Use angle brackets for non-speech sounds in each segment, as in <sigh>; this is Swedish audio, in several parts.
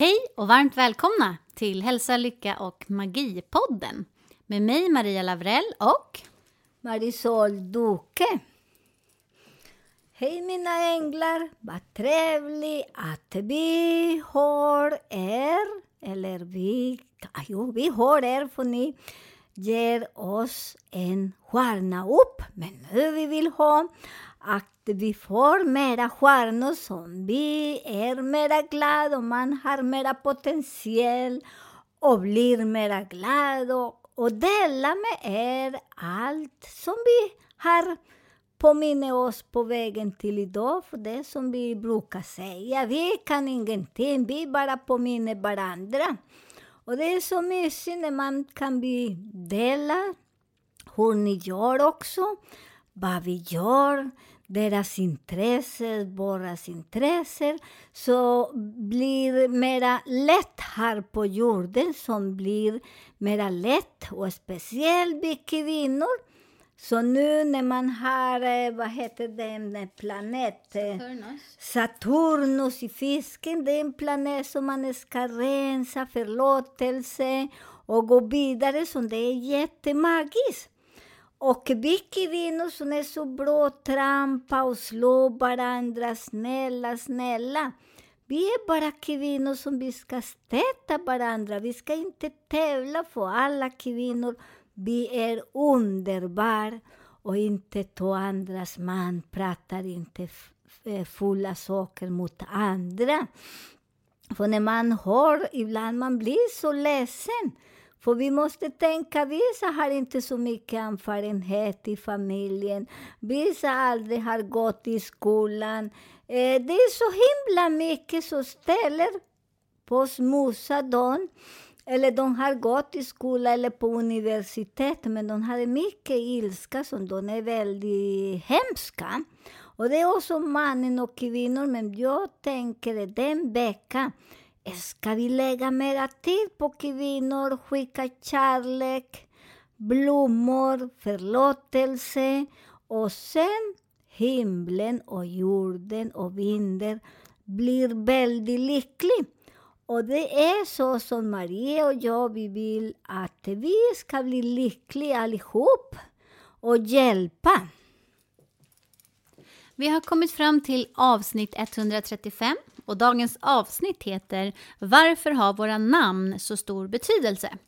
Hej och varmt välkomna till Hälsa, Lycka och Magi-podden med mig Maria Lavrell och Marisol Duque. Hej mina änglar, vad trevligt att vi har er. Eller vi, jo, vi har er för ni ger oss en stjärna upp. Men nu vi vill ha att vi får mera stjärnor som vi är mera glada och man har mera potential och blir mera glad och, och dela med er allt som vi har påminner oss på vägen till idag, för det som vi brukar säga, vi kan ingenting, vi bara påminner varandra. Och det är så mysigt när man kan dela hur ni gör också, vad vi gör, deras intressen, våras intressen, så blir mera lätt här på jorden, som blir mera lätt och speciellt vi kvinnor så nu när man har, eh, vad heter den planet? Eh, Saturnus. Saturnus i fisken, det är en planet som man ska rensa, förlåtelse och gå vidare, så det är jättemagiskt. Och vi kvinnor som är så bra trampa och slå varandra, snälla, snälla. Vi är bara kvinnor som vi ska stötta varandra. Vi ska inte tävla för alla kvinnor vi är underbar och inte ta andras man, pratar inte eh, fulla saker mot andra. För när man hör, ibland man blir så ledsen. För vi måste tänka, vissa har inte så mycket erfarenhet i familjen. Vissa aldrig har gått i skolan. Eh, det är så himla mycket som ställer på smusa dem. eller de har gått i skola eller på universitet, men de har mycket ilska som de är väldigt hemska. Och det är också mannen och kvinnor, men jag tänker den veckan ska vi lägga mera tid på kvinnor, skicka kärlek, blommor, förlåtelse och sen himlen och jorden och vinden blir väldigt lycklig. Och det är så som Maria och jag, vi vill att vi ska bli lyckliga allihop och hjälpa. Vi har kommit fram till avsnitt 135 och dagens avsnitt heter Varför har våra namn så stor betydelse?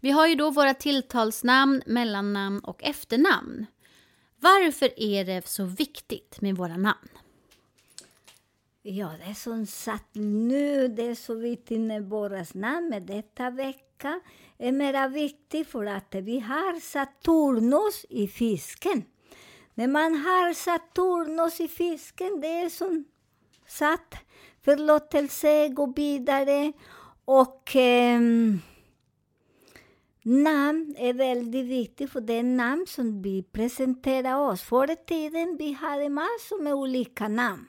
Vi har ju då våra tilltalsnamn, mellannamn och efternamn. Varför är det så viktigt med våra namn? Ja, det är som sagt nu, det är så viktigt med våra namn, men detta vecka är mera viktigt för att vi har Saturnus i fisken. När man har Saturnus i fisken, det är som sagt förlåtelse, gå vidare och eh, namn är väldigt viktigt, för det är namn som vi presenterar oss. Förr i tiden vi hade massor med olika namn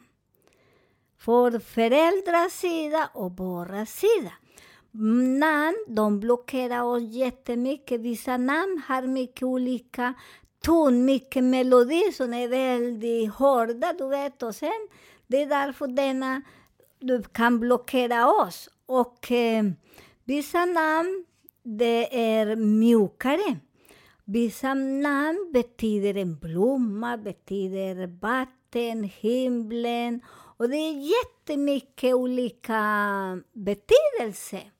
för föräldrars sida och våra sida. Namn, de blockerar oss jättemycket. Vissa namn har mycket olika ton, mycket melodi som är väldigt hårda, du vet. Och sen, det är därför denna du kan blockera oss. Och eh, vissa namn, det är mjukare. Vissa namn betyder en blomma, betyder vatten, himlen och det är jättemycket olika betydelser.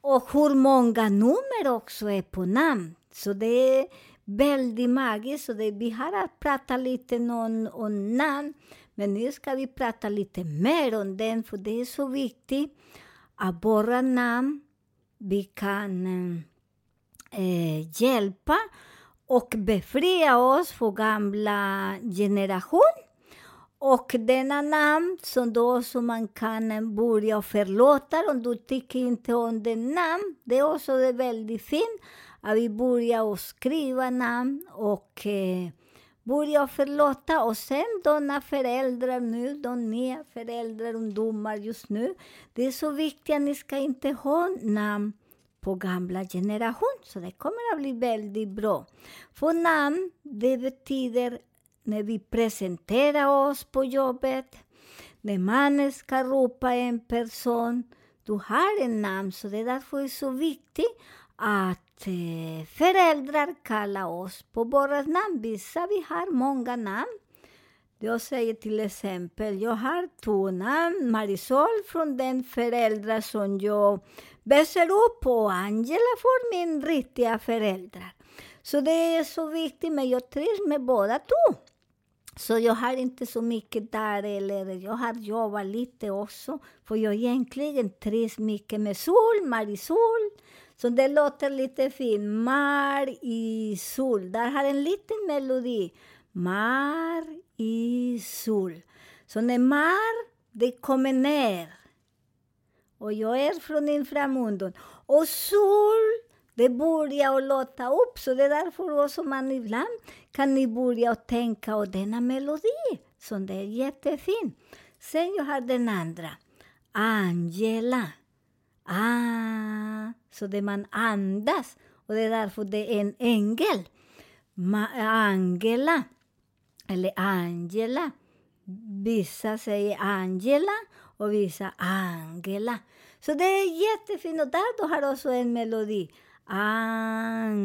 Och hur många nummer också är på namn. Så det är väldigt magiskt. Så det, vi har att prata lite om, om namn, men nu ska vi prata lite mer om den, för det är så viktigt att våra namn, vi kan eh, hjälpa och befria oss från gamla generationer Och denna namn som då som man kan börja förlåta om du tycker inte om den namn. Det är också det väldigt fint att vi börjar skriva namn och eh, börja förlåta. Och sen de föräldrar nu, de nya föräldrar, ungdomar just nu. Det är så viktigt att ni ska inte ha namn på gamla generation. Så det kommer att bli väldigt bra. För namn, det betyder när vi presenterar oss på jobbet, när man ska ropa en person, du har en namn, så det är därför det är så viktigt att eh, föräldrar kallar oss på våra namn. Vissa vi har många namn. Jag säger till exempel, jag har två namn, Marisol från den föräldrar som jag växer upp och Angela från min riktiga föräldrar. Så det är så viktigt, men jag trivs med båda två. Så jag har inte så mycket där, eller jag har jobbat lite också. För jag egentligen trivs mycket med sol, Marisol. Så det låter lite fint. Mar i sol. Där har en liten melodi. Mar i sol. Så när mar, det kommer ner. Och jag är från inframunden. Och sol, det börjar att låta upp. Så det är därför också man ibland kan ni börja tänka på denna melodi. Så det är jättefin. Sen jag har den andra. Angela. Ah, så det man andas. Och det är därför det en ängel. Ma Angela. Eller Angela. Vissa säger Angela och vissa Angela. Så det är jättefint. Och där du har också en melodi. Angela.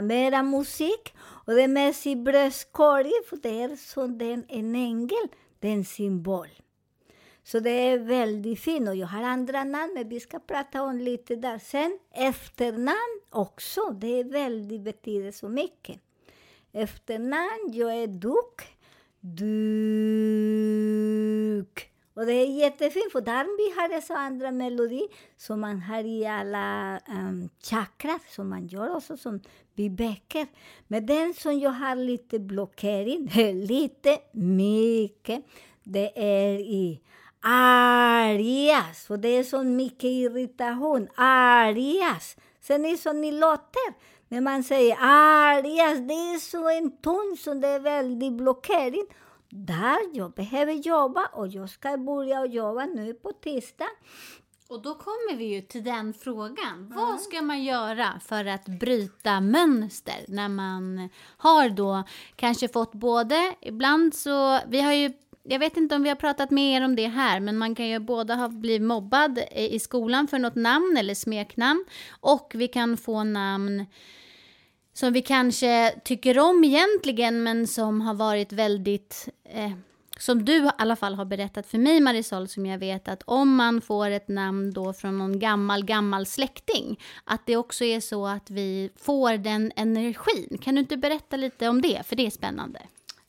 Mera musik. Och det är mest i bröstkorgen, för det är som den, en ängel. Det är en symbol. Så det är väldigt fint. Och jag har andra namn, men vi ska prata om lite där sen. Efternamn också. Det är väldigt, betyder så mycket. Efternamn, jag är Duk. Duk. Och det är jättefint, för där vi har så andra melodi som man har i alla um, chakrar, som man gör också som vi väcker. Men den som jag har lite blockering, <laughs> lite, mycket, det är i Arias, för det är så mycket irritation. Arias. Sen är det så ni låter. När man säger Arias, det är så en ton som det är väldigt blockering. Där jag behöver jobba och jag ska börja jobba nu på tisdag. Och då kommer vi ju till den frågan. Mm. Vad ska man göra för att bryta mönster när man har då kanske fått både, ibland så, vi har ju jag vet inte om vi har pratat mer om det här, men man kan ju både ha blivit mobbad i skolan för något namn eller smeknamn och vi kan få namn som vi kanske tycker om egentligen, men som har varit väldigt eh, som du i alla fall har berättat för mig Marisol, som jag vet att om man får ett namn då från någon gammal, gammal släkting, att det också är så att vi får den energin. Kan du inte berätta lite om det, för det är spännande?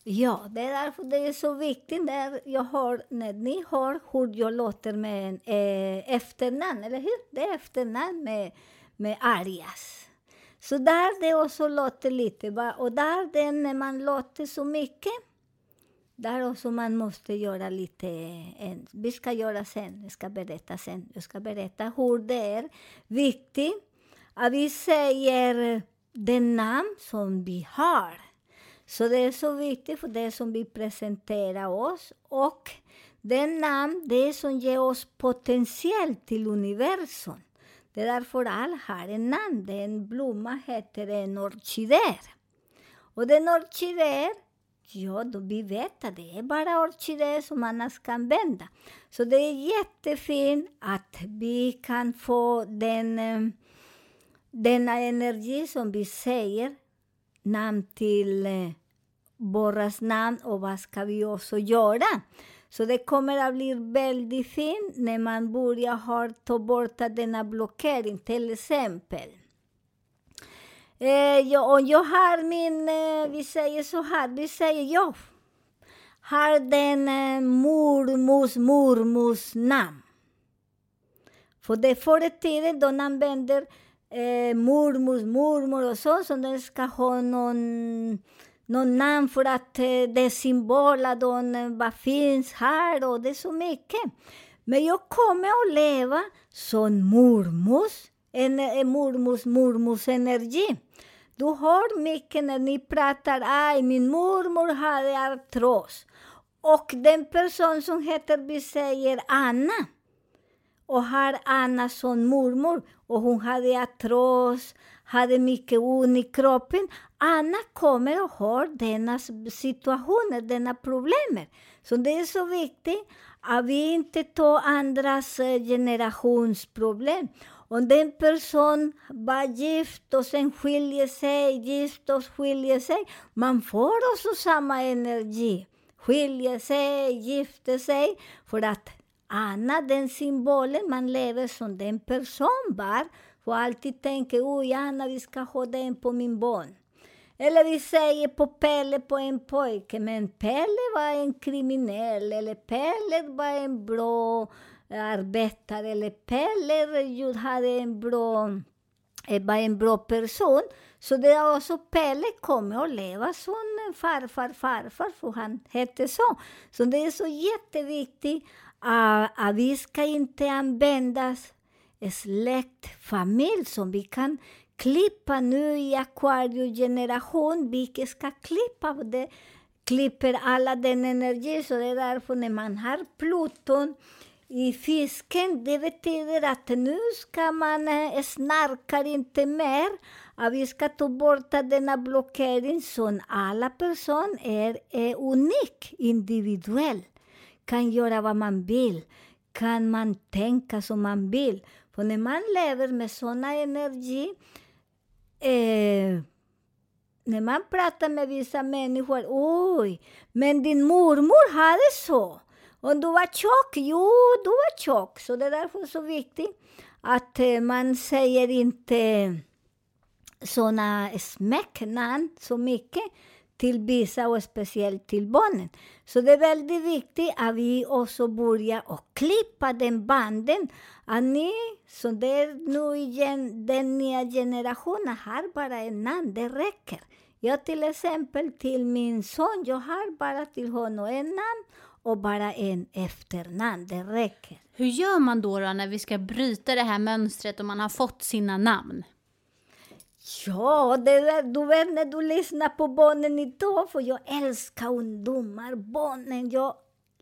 Ja, det är därför det är så viktigt när, jag hör, när ni hör hur jag låter med en eh, efternamn, eller hur? Det är efternamn med, med Arias. Så där det också låter lite, och där det när man låter så mycket, där också man måste göra lite, eh, en, vi ska göra sen, jag ska berätta sen, jag ska berätta hur det är viktigt att vi säger den namn som vi har. Så det är så viktigt för det som vi presenterar oss och den namn, det som ger oss potential till universum. Det är därför alla har en namn. En blomma heter en orkidé. Och den orkidé, ja, då vi vet att det är bara orkidé som man ska använda. Så det är jättefint att vi kan få den, eh, denna energi som vi säger namn till eh, Borras namn och vad ska vi också göra. Så det kommer att bli väldigt fint när man börjar ha, ta bort denna blockering, till exempel. Eh, jag, och jag har min, eh, vi säger så här, vi säger jag har den eh, mormors mormors namn. För det förr i tiden, de använder eh, mormors mormor och så, som den ska ha någon någon namn för att eh, det är symboler, eh, de, vad finns här och det är så mycket. Men jag kommer att leva som mormors, en, en mormors mormors energi. Du hör mycket när ni pratar, aj, min mormor hade artros. Och den person som heter, vi säger Anna, och har Anna som mormor, och hon hade artros, hade mycket ont i kroppen. Anna kommer och har denna situationer, denna problem. Så det är så viktigt att vi inte tar andras eh, generationsproblem. Om den person var gift och sen skiljer sig, gift och skiljer sig, man får också samma energi. Skiljer sig, gifter sig, för att Anna, den symbolen, man lever som den person var, och alltid tänker, oj Anna, vi ska ha den på min barn. Eller vi säger på Pelle på en pojke, men Pelle var en kriminell, eller Pelle var en bra arbetare, eller Pelle hade en bra, eh, var en bra person. Så det är också Pelle kommer att leva som farfar, farfar, för han hette så. Så det är så jätteviktigt att, att vi ska inte använda släkt, familj som vi kan klippa nu i akvariegeneration. vi ska klippa det, klipper alla den energi, så det är därför när man har Pluton i fisken, det betyder att nu ska man eh, snarka inte mer, att vi ska ta bort denna blockering som alla personer är, är unik, individuell, kan göra vad man vill, kan man tänka som man vill. För när man lever med såna energi, eh, när man pratar med vissa människor, oj, men din mormor hade så. Och du var tjock, jo, du var tjock. Så det är därför så viktigt att eh, man säger inte såna smeknamn så mycket till vissa och speciellt till barnen. Så det är väldigt viktigt att vi också börjar och klippa den banden. Att ni, så det är nu igen, den nya generationen har bara en namn, det räcker. Jag till exempel till min son, jag har bara till honom en namn och bara en efternamn, det räcker. Hur gör man då, då när vi ska bryta det här mönstret och man har fått sina namn? Ja, det du vet när du lyssnar på barnen idag, för jag älskar ungdomar, barnen. Jag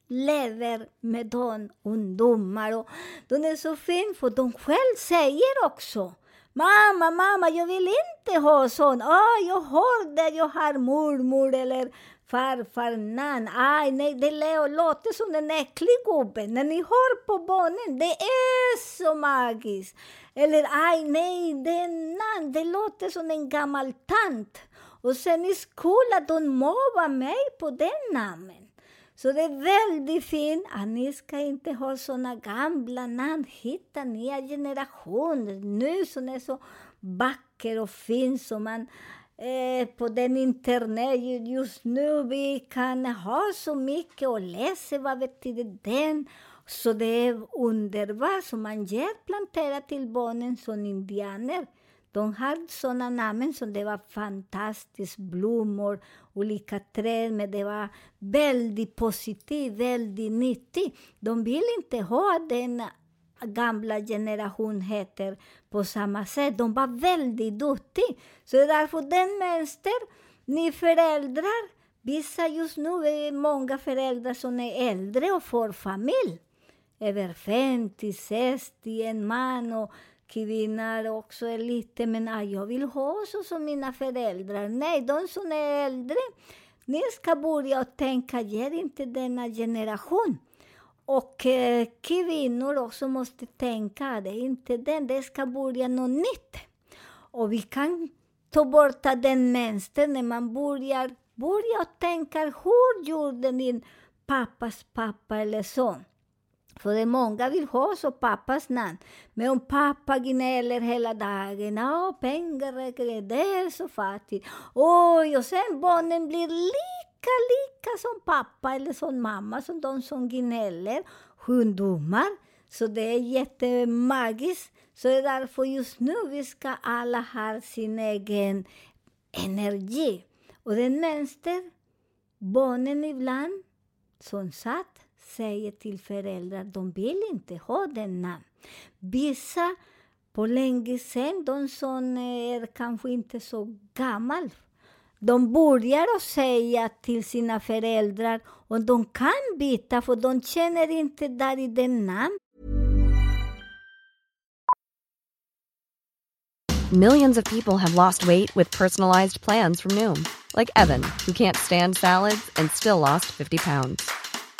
lever med de ungdomar. Och de är så fina, för de själva säger också Mamma, mamma, jag vill inte ha sån. Oh, jag har det, jag har mormor eller farfar namn. Aj, nej, det låter som en äcklig gubbe. När ni hör på barnen, det är så magiskt. Eller aj, nej, det är namn. Det låter som en gammal tant. Och sen i skolan, de mobbar mig på den namnet. Så det är väldigt fint att ni ska inte ha såna gamla namn. Hitta nya generationer nu som är så vacker och fin som man eh, på den internet just nu. Vi kan ha så mycket och läsa vad betyder den. Så det är underbart. Så man ger plantera till barnen som indianer. De har såna namn som det var fantastiskt, blommor, olika träd, men det var väldigt positivt, väldigt nyttigt. De vill inte ha den gamla generation heter på samma sätt. De var väldigt duktiga. Så därför den mönster, ni föräldrar, vissa just nu är många föräldrar som är äldre och får familj. Över 50, 60, en man och kvinnor också är lite, men ah, jag vill ha så som mina föräldrar. Nej, de som är äldre, ni ska börja tänka, ger inte denna generation. Och eh, kvinnor också måste tänka, det är inte den, det ska börja något nytt. Och vi kan ta bort den mönstret när man börjar, börjar tänka, hur gjorde din pappas pappa eller son? För det många vill ha så pappas namn. Men om pappa gnäller hela dagen, ja pengar räcker det är så fattigt. Oj, och sen barnen blir lika, lika som pappa eller som mamma, som de som gnäller. Sjukdomar. Så det är jättemagiskt. Så det är därför just nu vi ska alla ha sin egen energi. Och den mönster barnen ibland, som satt säger till föräldrar de vill inte ha. Vissa på länge de som är kanske inte så de börjar att säga till sina föräldrar de kan byta för de känner inte där i den namn. Millions of people have lost weight with personalized plans from Noom. Like Evan, who can't stand salads and still lost 50 pounds.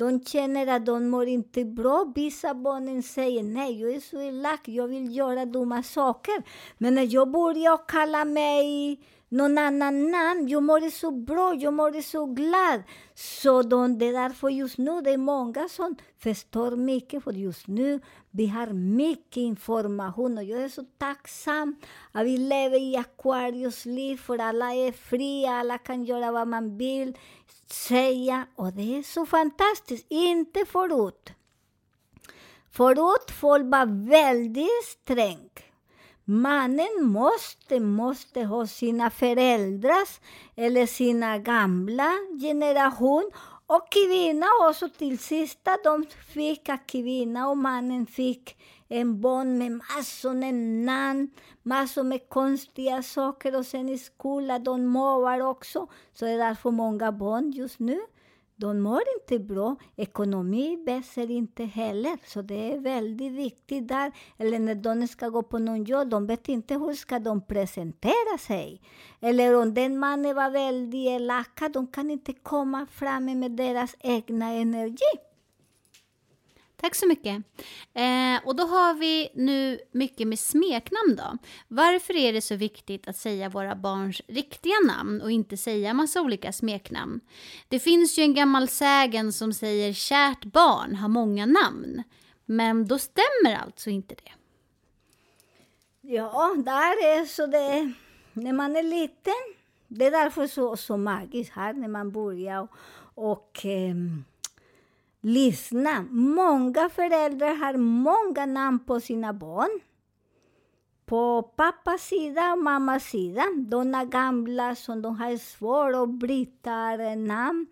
De känner att de mår inte bra. Vissa barnen säger nej, jag är så elak, jag vill göra dumma saker. Men när jag börjar kalla mig någon annan namn. Jag mår så bra, jag mår så glad. Så de, det är därför just nu det är många som förstår mycket, för just nu vi har mycket information och jag är så tacksam att vi lever i Aquarius liv, för alla är fria, alla kan göra vad man vill säga och det är så fantastiskt. Inte förut. Förut folk var väldigt sträng. Mannen måste, måste ha sina föräldrars eller sina gamla generation och kvinna också till sista. De fick kvinna och mannen fick en barn med massor med namn, massor med konstiga saker och sen i skolan, de mobbar också. Så det är därför många barn just nu de mår inte bra. Ekonomi växer inte heller. Så det är väldigt viktigt där. Eller när de ska gå på någon jobb, de vet inte hur ska de presentera sig. Eller om den mannen var väldigt elak, de kan inte komma fram med deras egna energi. Tack så mycket. Eh, och då har vi nu mycket med smeknamn då. Varför är det så viktigt att säga våra barns riktiga namn och inte säga massa olika smeknamn? Det finns ju en gammal sägen som säger kärt barn har många namn. Men då stämmer alltså inte det. Ja, där är så det när man är liten. Det är därför så, så magiskt här när man börjar och, och eh, lyssna. Många föräldrar har många namn på sina barn. På pappas sida och mammas sida. De är gamla som de har svårt att bryta namn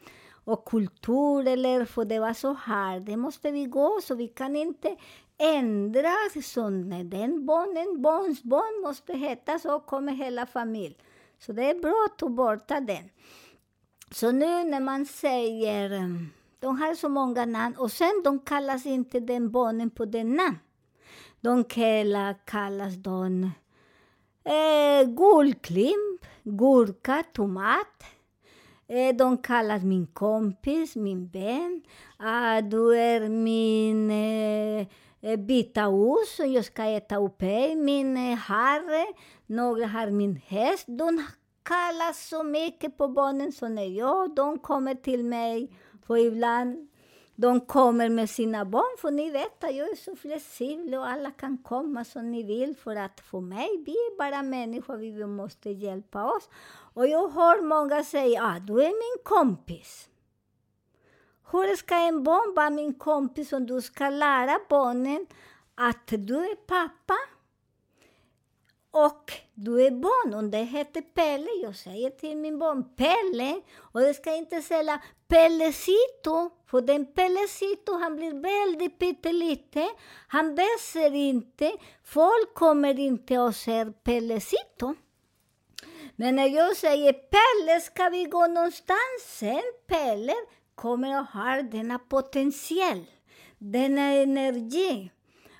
och kultur, eller för det var så här, det måste vi gå, så vi kan inte ändra. Så när den barnen, barnsbarn måste heta så kommer hela familjen. Så det är bra att ta bort den. Så nu när man säger de har så många namn och sen de kallas inte den barnen på den namn. De kallas de eh, guldklimp, gurka, tomat. Eh, de kallas min kompis, min vän. Ah, du är min eh, eh bita ost, jag ska äta upp dig. Min eh, herre, några har min häst. De kallas så mycket på barnen, så när jag, de kommer till mig för ibland de kommer med sina barn, för ni vet att jag är så flexibel och alla kan komma som ni vill. För att för mig, vi är bara människor, vi måste hjälpa oss. Och jag hör många säga, ah, du är min kompis. Hur ska en barn vara min kompis om du ska lära barnen att du är pappa? Och du är barn, och det heter Pelle. Jag säger till min barn Pelle. Och du ska inte säga Pellecito, för den Pellecito, han blir väldigt pytteliten. Han växer inte. Folk kommer inte och ser Pellecito. Men när jag säger Pelle, ska vi gå någonstans? Sen Pelle kommer att ha denna potential denna energi.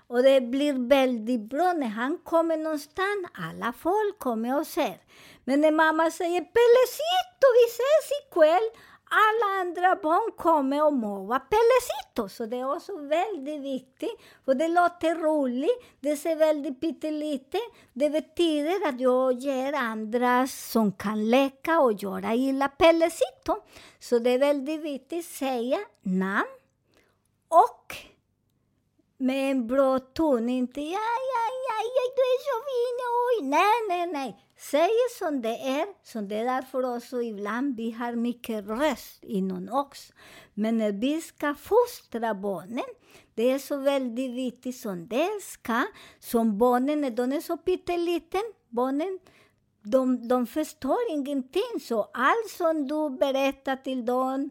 Och det blir väldigt bra när han kommer någonstans. Alla folk kommer och ser. Men när mamma säger Pellecito, vi ses ikväll. Alla andra barn kommer och mobbar Pellecito. Så det är också väldigt viktigt. För det låter roligt. Det ser väldigt pyttelite. Det betyder att jag ger andra som kan leka och göra illa Pellecito. Så det är väldigt viktigt att säga namn och med en bra ton, inte ja, ja, ja, ja, du är så fin, oj, nej, nej, nej. Säg som det är, som det är därför också ibland vi har mycket röst inom oss. Men när vi ska fostra barnen, det är så väldigt viktigt som det ska, som barnen, när de är så pytteliten, barnen, de, de förstår ingenting. Så allt som du berättar till dem,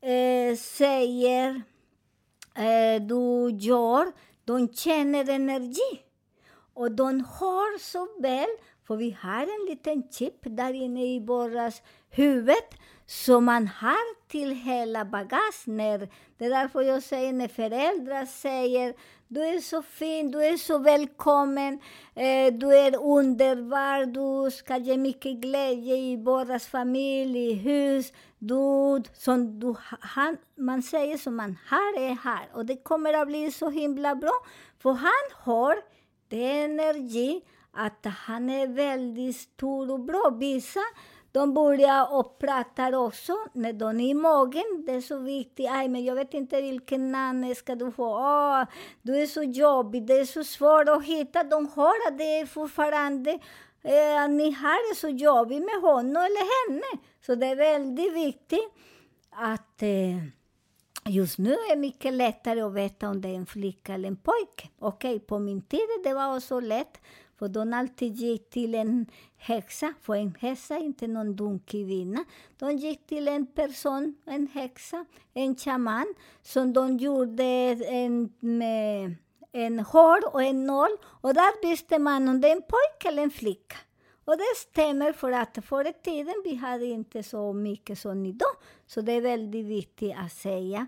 eh, säger, eh, du gör, de känner energi. Och de hör så väl, för vi har en liten chip där inne i våras huvud som man har till hela bagage. Det är därför jag säger när föräldrar säger du är så fin, du är så välkommen, eh, du är underbar, du ska ge mycket glädje i bådas familj, i hus. Du, som du, han, man säger som man har är här. Och det kommer att bli så himla bra, för han har den energi att han är väldigt stor och bra. Vissa de börjar och pratar också när de är i magen. Det är så viktigt. Aj, men jag vet inte vilken namn ska du få. Oh, ah, du är så jobbig, det är så svårt att hitta. De hör att det fortfarande eh, ni har det så jobbigt med honom eller henne. Så det är väldigt viktigt att eh, Just nu är det mycket lättare att veta om det är en flicka eller en pojke. Okej, okay, på min tid det var också lätt, för de alltid gick till en häxa, för en häxa inte någon dum kvinna. De gick till en person, en häxa, en shaman, som de gjorde en, med en hål och en noll. Och där visste man om det är en pojke eller en flicka. Och det stämmer för att förr i tiden vi hade inte så mycket som idag. Så det är väldigt viktigt att säga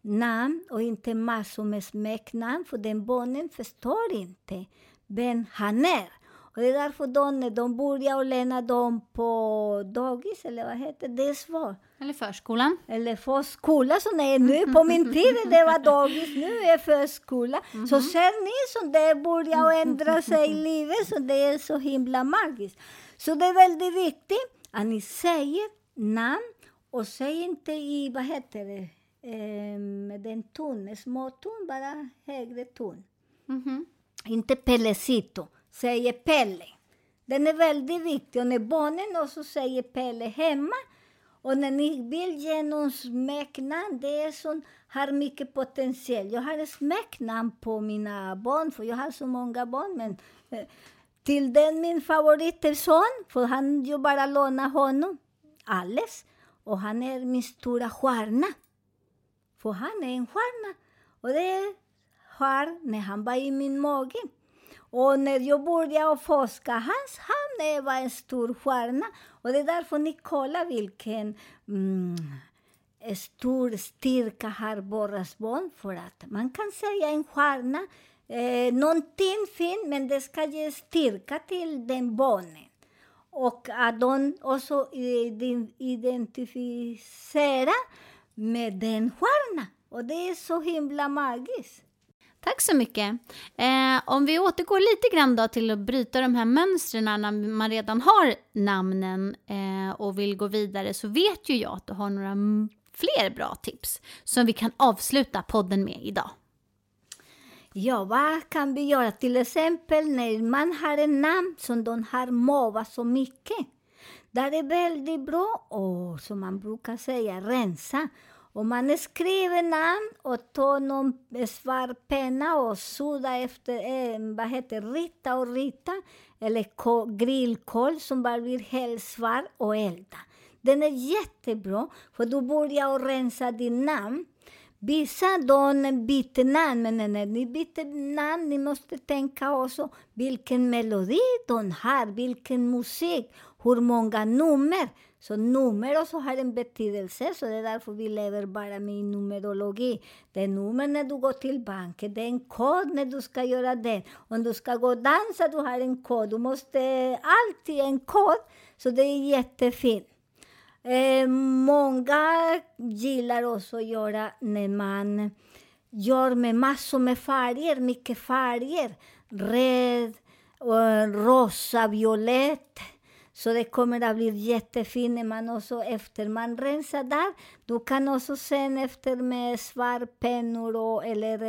namn och inte massor med smeknamn, för den barnen förstår inte vem han är. Och det är därför de, när de börjar lämna dem på dagis, eller vad heter det, det är svårt. Eller förskolan. Eller förskola, så nej, nu på min tid det var dagis, nu är förskola. Mm -hmm. Så ser ni som det börjar ändra sig i livet, så det är så himla magiskt. Så det är väldigt viktigt att ni säger namn och säg inte i, vad heter det, eh, den ton, små ton, bara högre ton. Mm -hmm. Inte Pellecito, säger Pelle. Den är väldigt viktig. Och när barnen också säger Pelle hemma, och när ni vill ge någon smeknamn, det är som har mycket potential. Jag har smeknamn på mina barn, för jag har så många barn. Men eh, till den min favoritson, för han jag bara lånar honom, Alles. Och han är min stora stjärna. För han är en stjärna. Och det har när han var i min mage. Och när jag började forska, hans han var en stor stjärna. Och det är därför ni kollar vilken mm, eh, stor styrka har borras barn. För att man kan säga en stjärna, eh, någonting fint, men det ska ge styrka till den barnen. Och att de också identifierar med den stjärnan. Och det är så himla magiskt. Tack så mycket. Eh, om vi återgår lite grann då till att bryta de här mönstren när man redan har namnen eh, och vill gå vidare så vet ju jag att du har några fler bra tips som vi kan avsluta podden med idag. Ja, vad kan vi göra? Till exempel när man har en namn som de har mobbat så mycket. Där är det väldigt bra, och som man brukar säga, rensa. Och man skriver namn och tar någon svarpenna och suddar efter, eh, vad heter rita och rita, eller grillkol som bara blir helt svart och elda. Den är jättebra, för du börjar rensa din namn. Vissa de byter namn, men när ni byter namn, ni måste tänka också vilken melodi de har, vilken musik, hur många nummer. Så nummer också har en betydelse, så det är därför vi lever bara med numerologi. Det är nummer när du går till banken, det är en kod när du ska göra det. Om du ska gå och dansa, du har en kod. Du måste alltid ha en kod, så det är jättefint. Eh, många gillar också att göra när man gör med massor med färger, mycket färger. Röd, eh, rosa, violett. Så det kommer att bli jättefint när man också efter man rensar där. Du kan också sen efter med svartpennor och, eller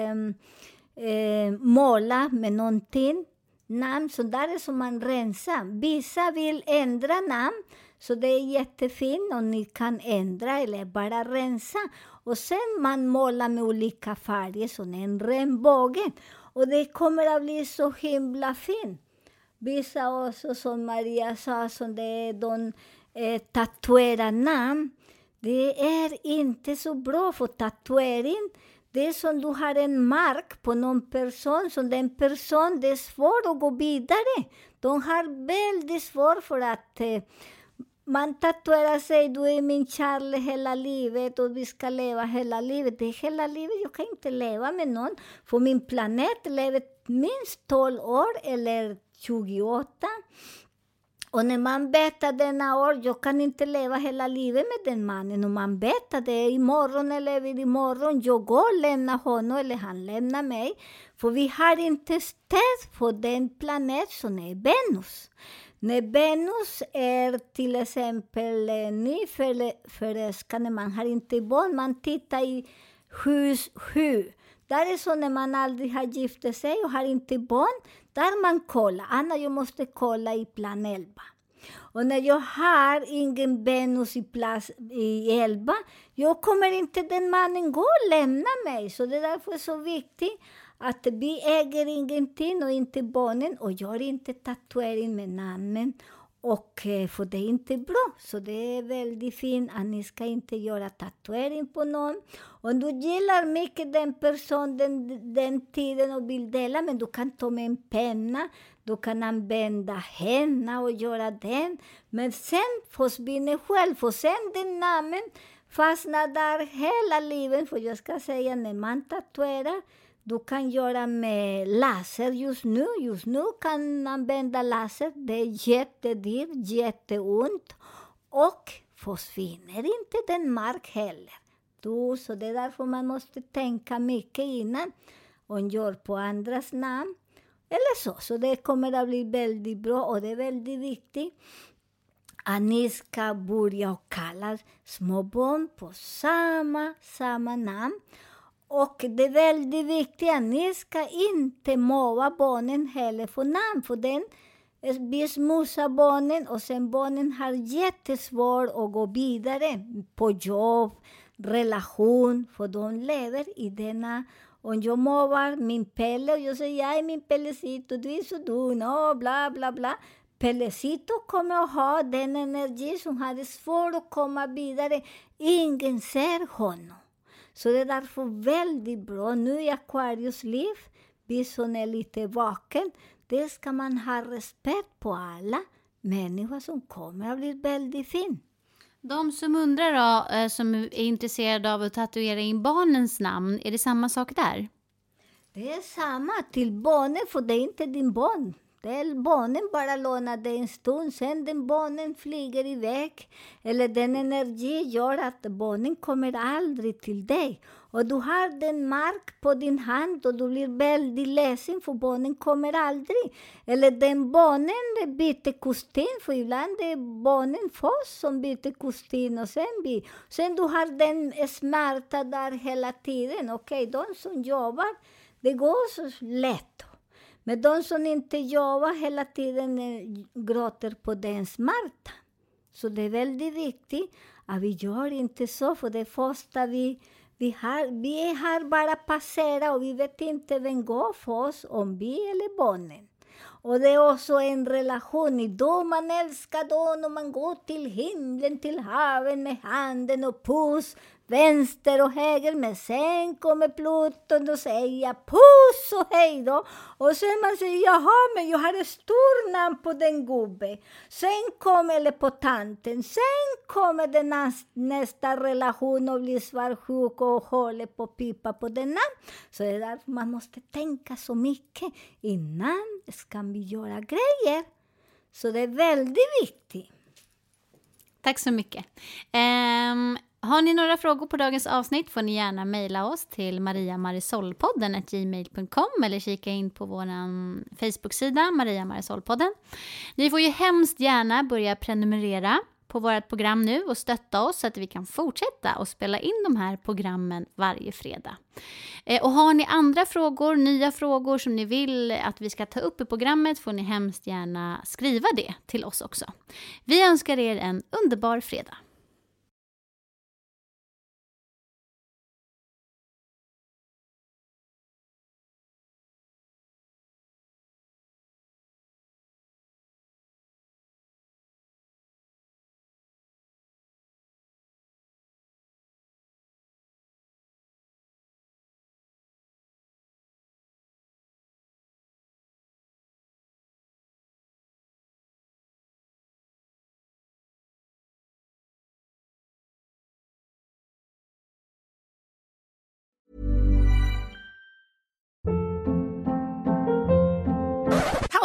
eh, måla med någonting. Namn, så där är som man rensar. Vissa vill ändra namn. Så det är jättefint om ni kan ändra eller bara rensa. Och sen man målar med olika färger, som en regnbåge. Och det kommer att bli så himla fint. Vissa också, som Maria sa, som det är de eh, tatuerar namn. Det är inte så bra för tatuering. Det är som du har en mark på någon person, som den person, det är svårt att gå vidare. De har väldigt svårt för att eh, man tatuerar sig, du är min Charlie hela livet och vi ska leva hela livet. Det är hela livet, jag kan inte leva med någon. För min planet lever minst 12 år eller 28. Och när man vet att denna år, jag kan inte leva hela livet med den mannen. Och man vet att det är imorgon eller imorgon, jag går och lämnar honom eller han lämnar mig. För vi har inte stöd för den planet som är Venus. När Venus är till exempel eh, nyförälskad, när man har inte barn, man tittar i hus sju. Där är så när man aldrig har gift sig och har inte barn, där man kollar. Anna, jag måste kolla i plan 11. Och när jag har ingen Venus i, plats, i 11, jag kommer inte den mannen gå och lämna mig. Så det är därför så viktigt att vi äger ingenting och inte barnen och gör inte tatuering med namnen. Och eh, för det är inte bra. Så det är väldigt fint att ni ska inte göra tatuering på någon. Om du gillar mycket den personen den, den tiden och vill dela, men du kan ta med en penna, du kan använda henna och göra den. Men sen försvinner själv, för sen den namnen fastnar där hela livet. För jag ska säga, när man tatuerar, du kan göra med laser just nu. Just nu kan man använda laser. Det är jättedyrt, jätteont och försvinner inte den mark heller. Du, så det är därför man måste tänka mycket innan och gör på andras namn. Eller så. Så det kommer att bli väldigt bra och det är väldigt viktigt att ni ska börja kalla små barn på samma, samma namn. Och det är väldigt viktigt att ni ska inte mobba barnen heller för namn, för den vi smutsar barnen och sen barnen har jättesvårt att gå vidare på jobb, relation, för de lever i denna om jag mobbar min Pelle och jag säger jag är min Pellecito, du är så dum, och bla bla bla. Pellecito kommer att ha den energi som hade svårt att komma vidare. Ingen ser honom. Så det är därför väldigt bra nu i Aquarius liv, vi som är lite vaken, det ska man ha respekt på alla människor som kommer att bli väldigt fin. De som undrar då, eh, som är intresserade av att tatuera in barnens namn, är det samma sak där? Det är samma till barnen, för det är inte din barn. Den barnen bara lånar dig en stund, sen den barnen flyger iväg. Eller den energi gör att barnen kommer aldrig till dig. Och du har den mark på din hand och du blir väldigt ledsen för barnen kommer aldrig. Eller den barnen byter kostym, för ibland är barnen först som byter kostym och sen vi. Sen du har den smärta där hela tiden. Okej, okay, de som jobbar, det går så lätt. Men de som inte jobbar hela tiden eh, gråter på den smärtan. Så det är väldigt viktigt att vi gör inte så, för det första vi, vi har, vi har bara passera och vi vet inte vem går för oss, om vi eller barnen. Och det är också en relation. I då man älskar dem och man går till himlen, till haven med handen och puss vänster och höger, men sen kommer Pluton och säger puss och hej då. Och sen man säger jaha, men jag har ett stort namn på den gubben. Sen kommer, eller på tanten, sen kommer den nästa relation och blir svartsjuk och håller på att pipa på denna. Så det är därför man måste tänka så mycket innan ska vi göra grejer. Så det är väldigt viktigt. Tack så mycket. Um, har ni några frågor på dagens avsnitt får ni gärna mejla oss till mariamarisolpodden gmail.com eller kika in på vår Facebook-sida Maria Marisolpodden. Ni får ju hemskt gärna börja prenumerera på vårt program nu och stötta oss så att vi kan fortsätta och spela in de här programmen varje fredag. Eh, och har ni andra frågor, nya frågor som ni vill att vi ska ta upp i programmet får ni hemskt gärna skriva det till oss också. Vi önskar er en underbar fredag.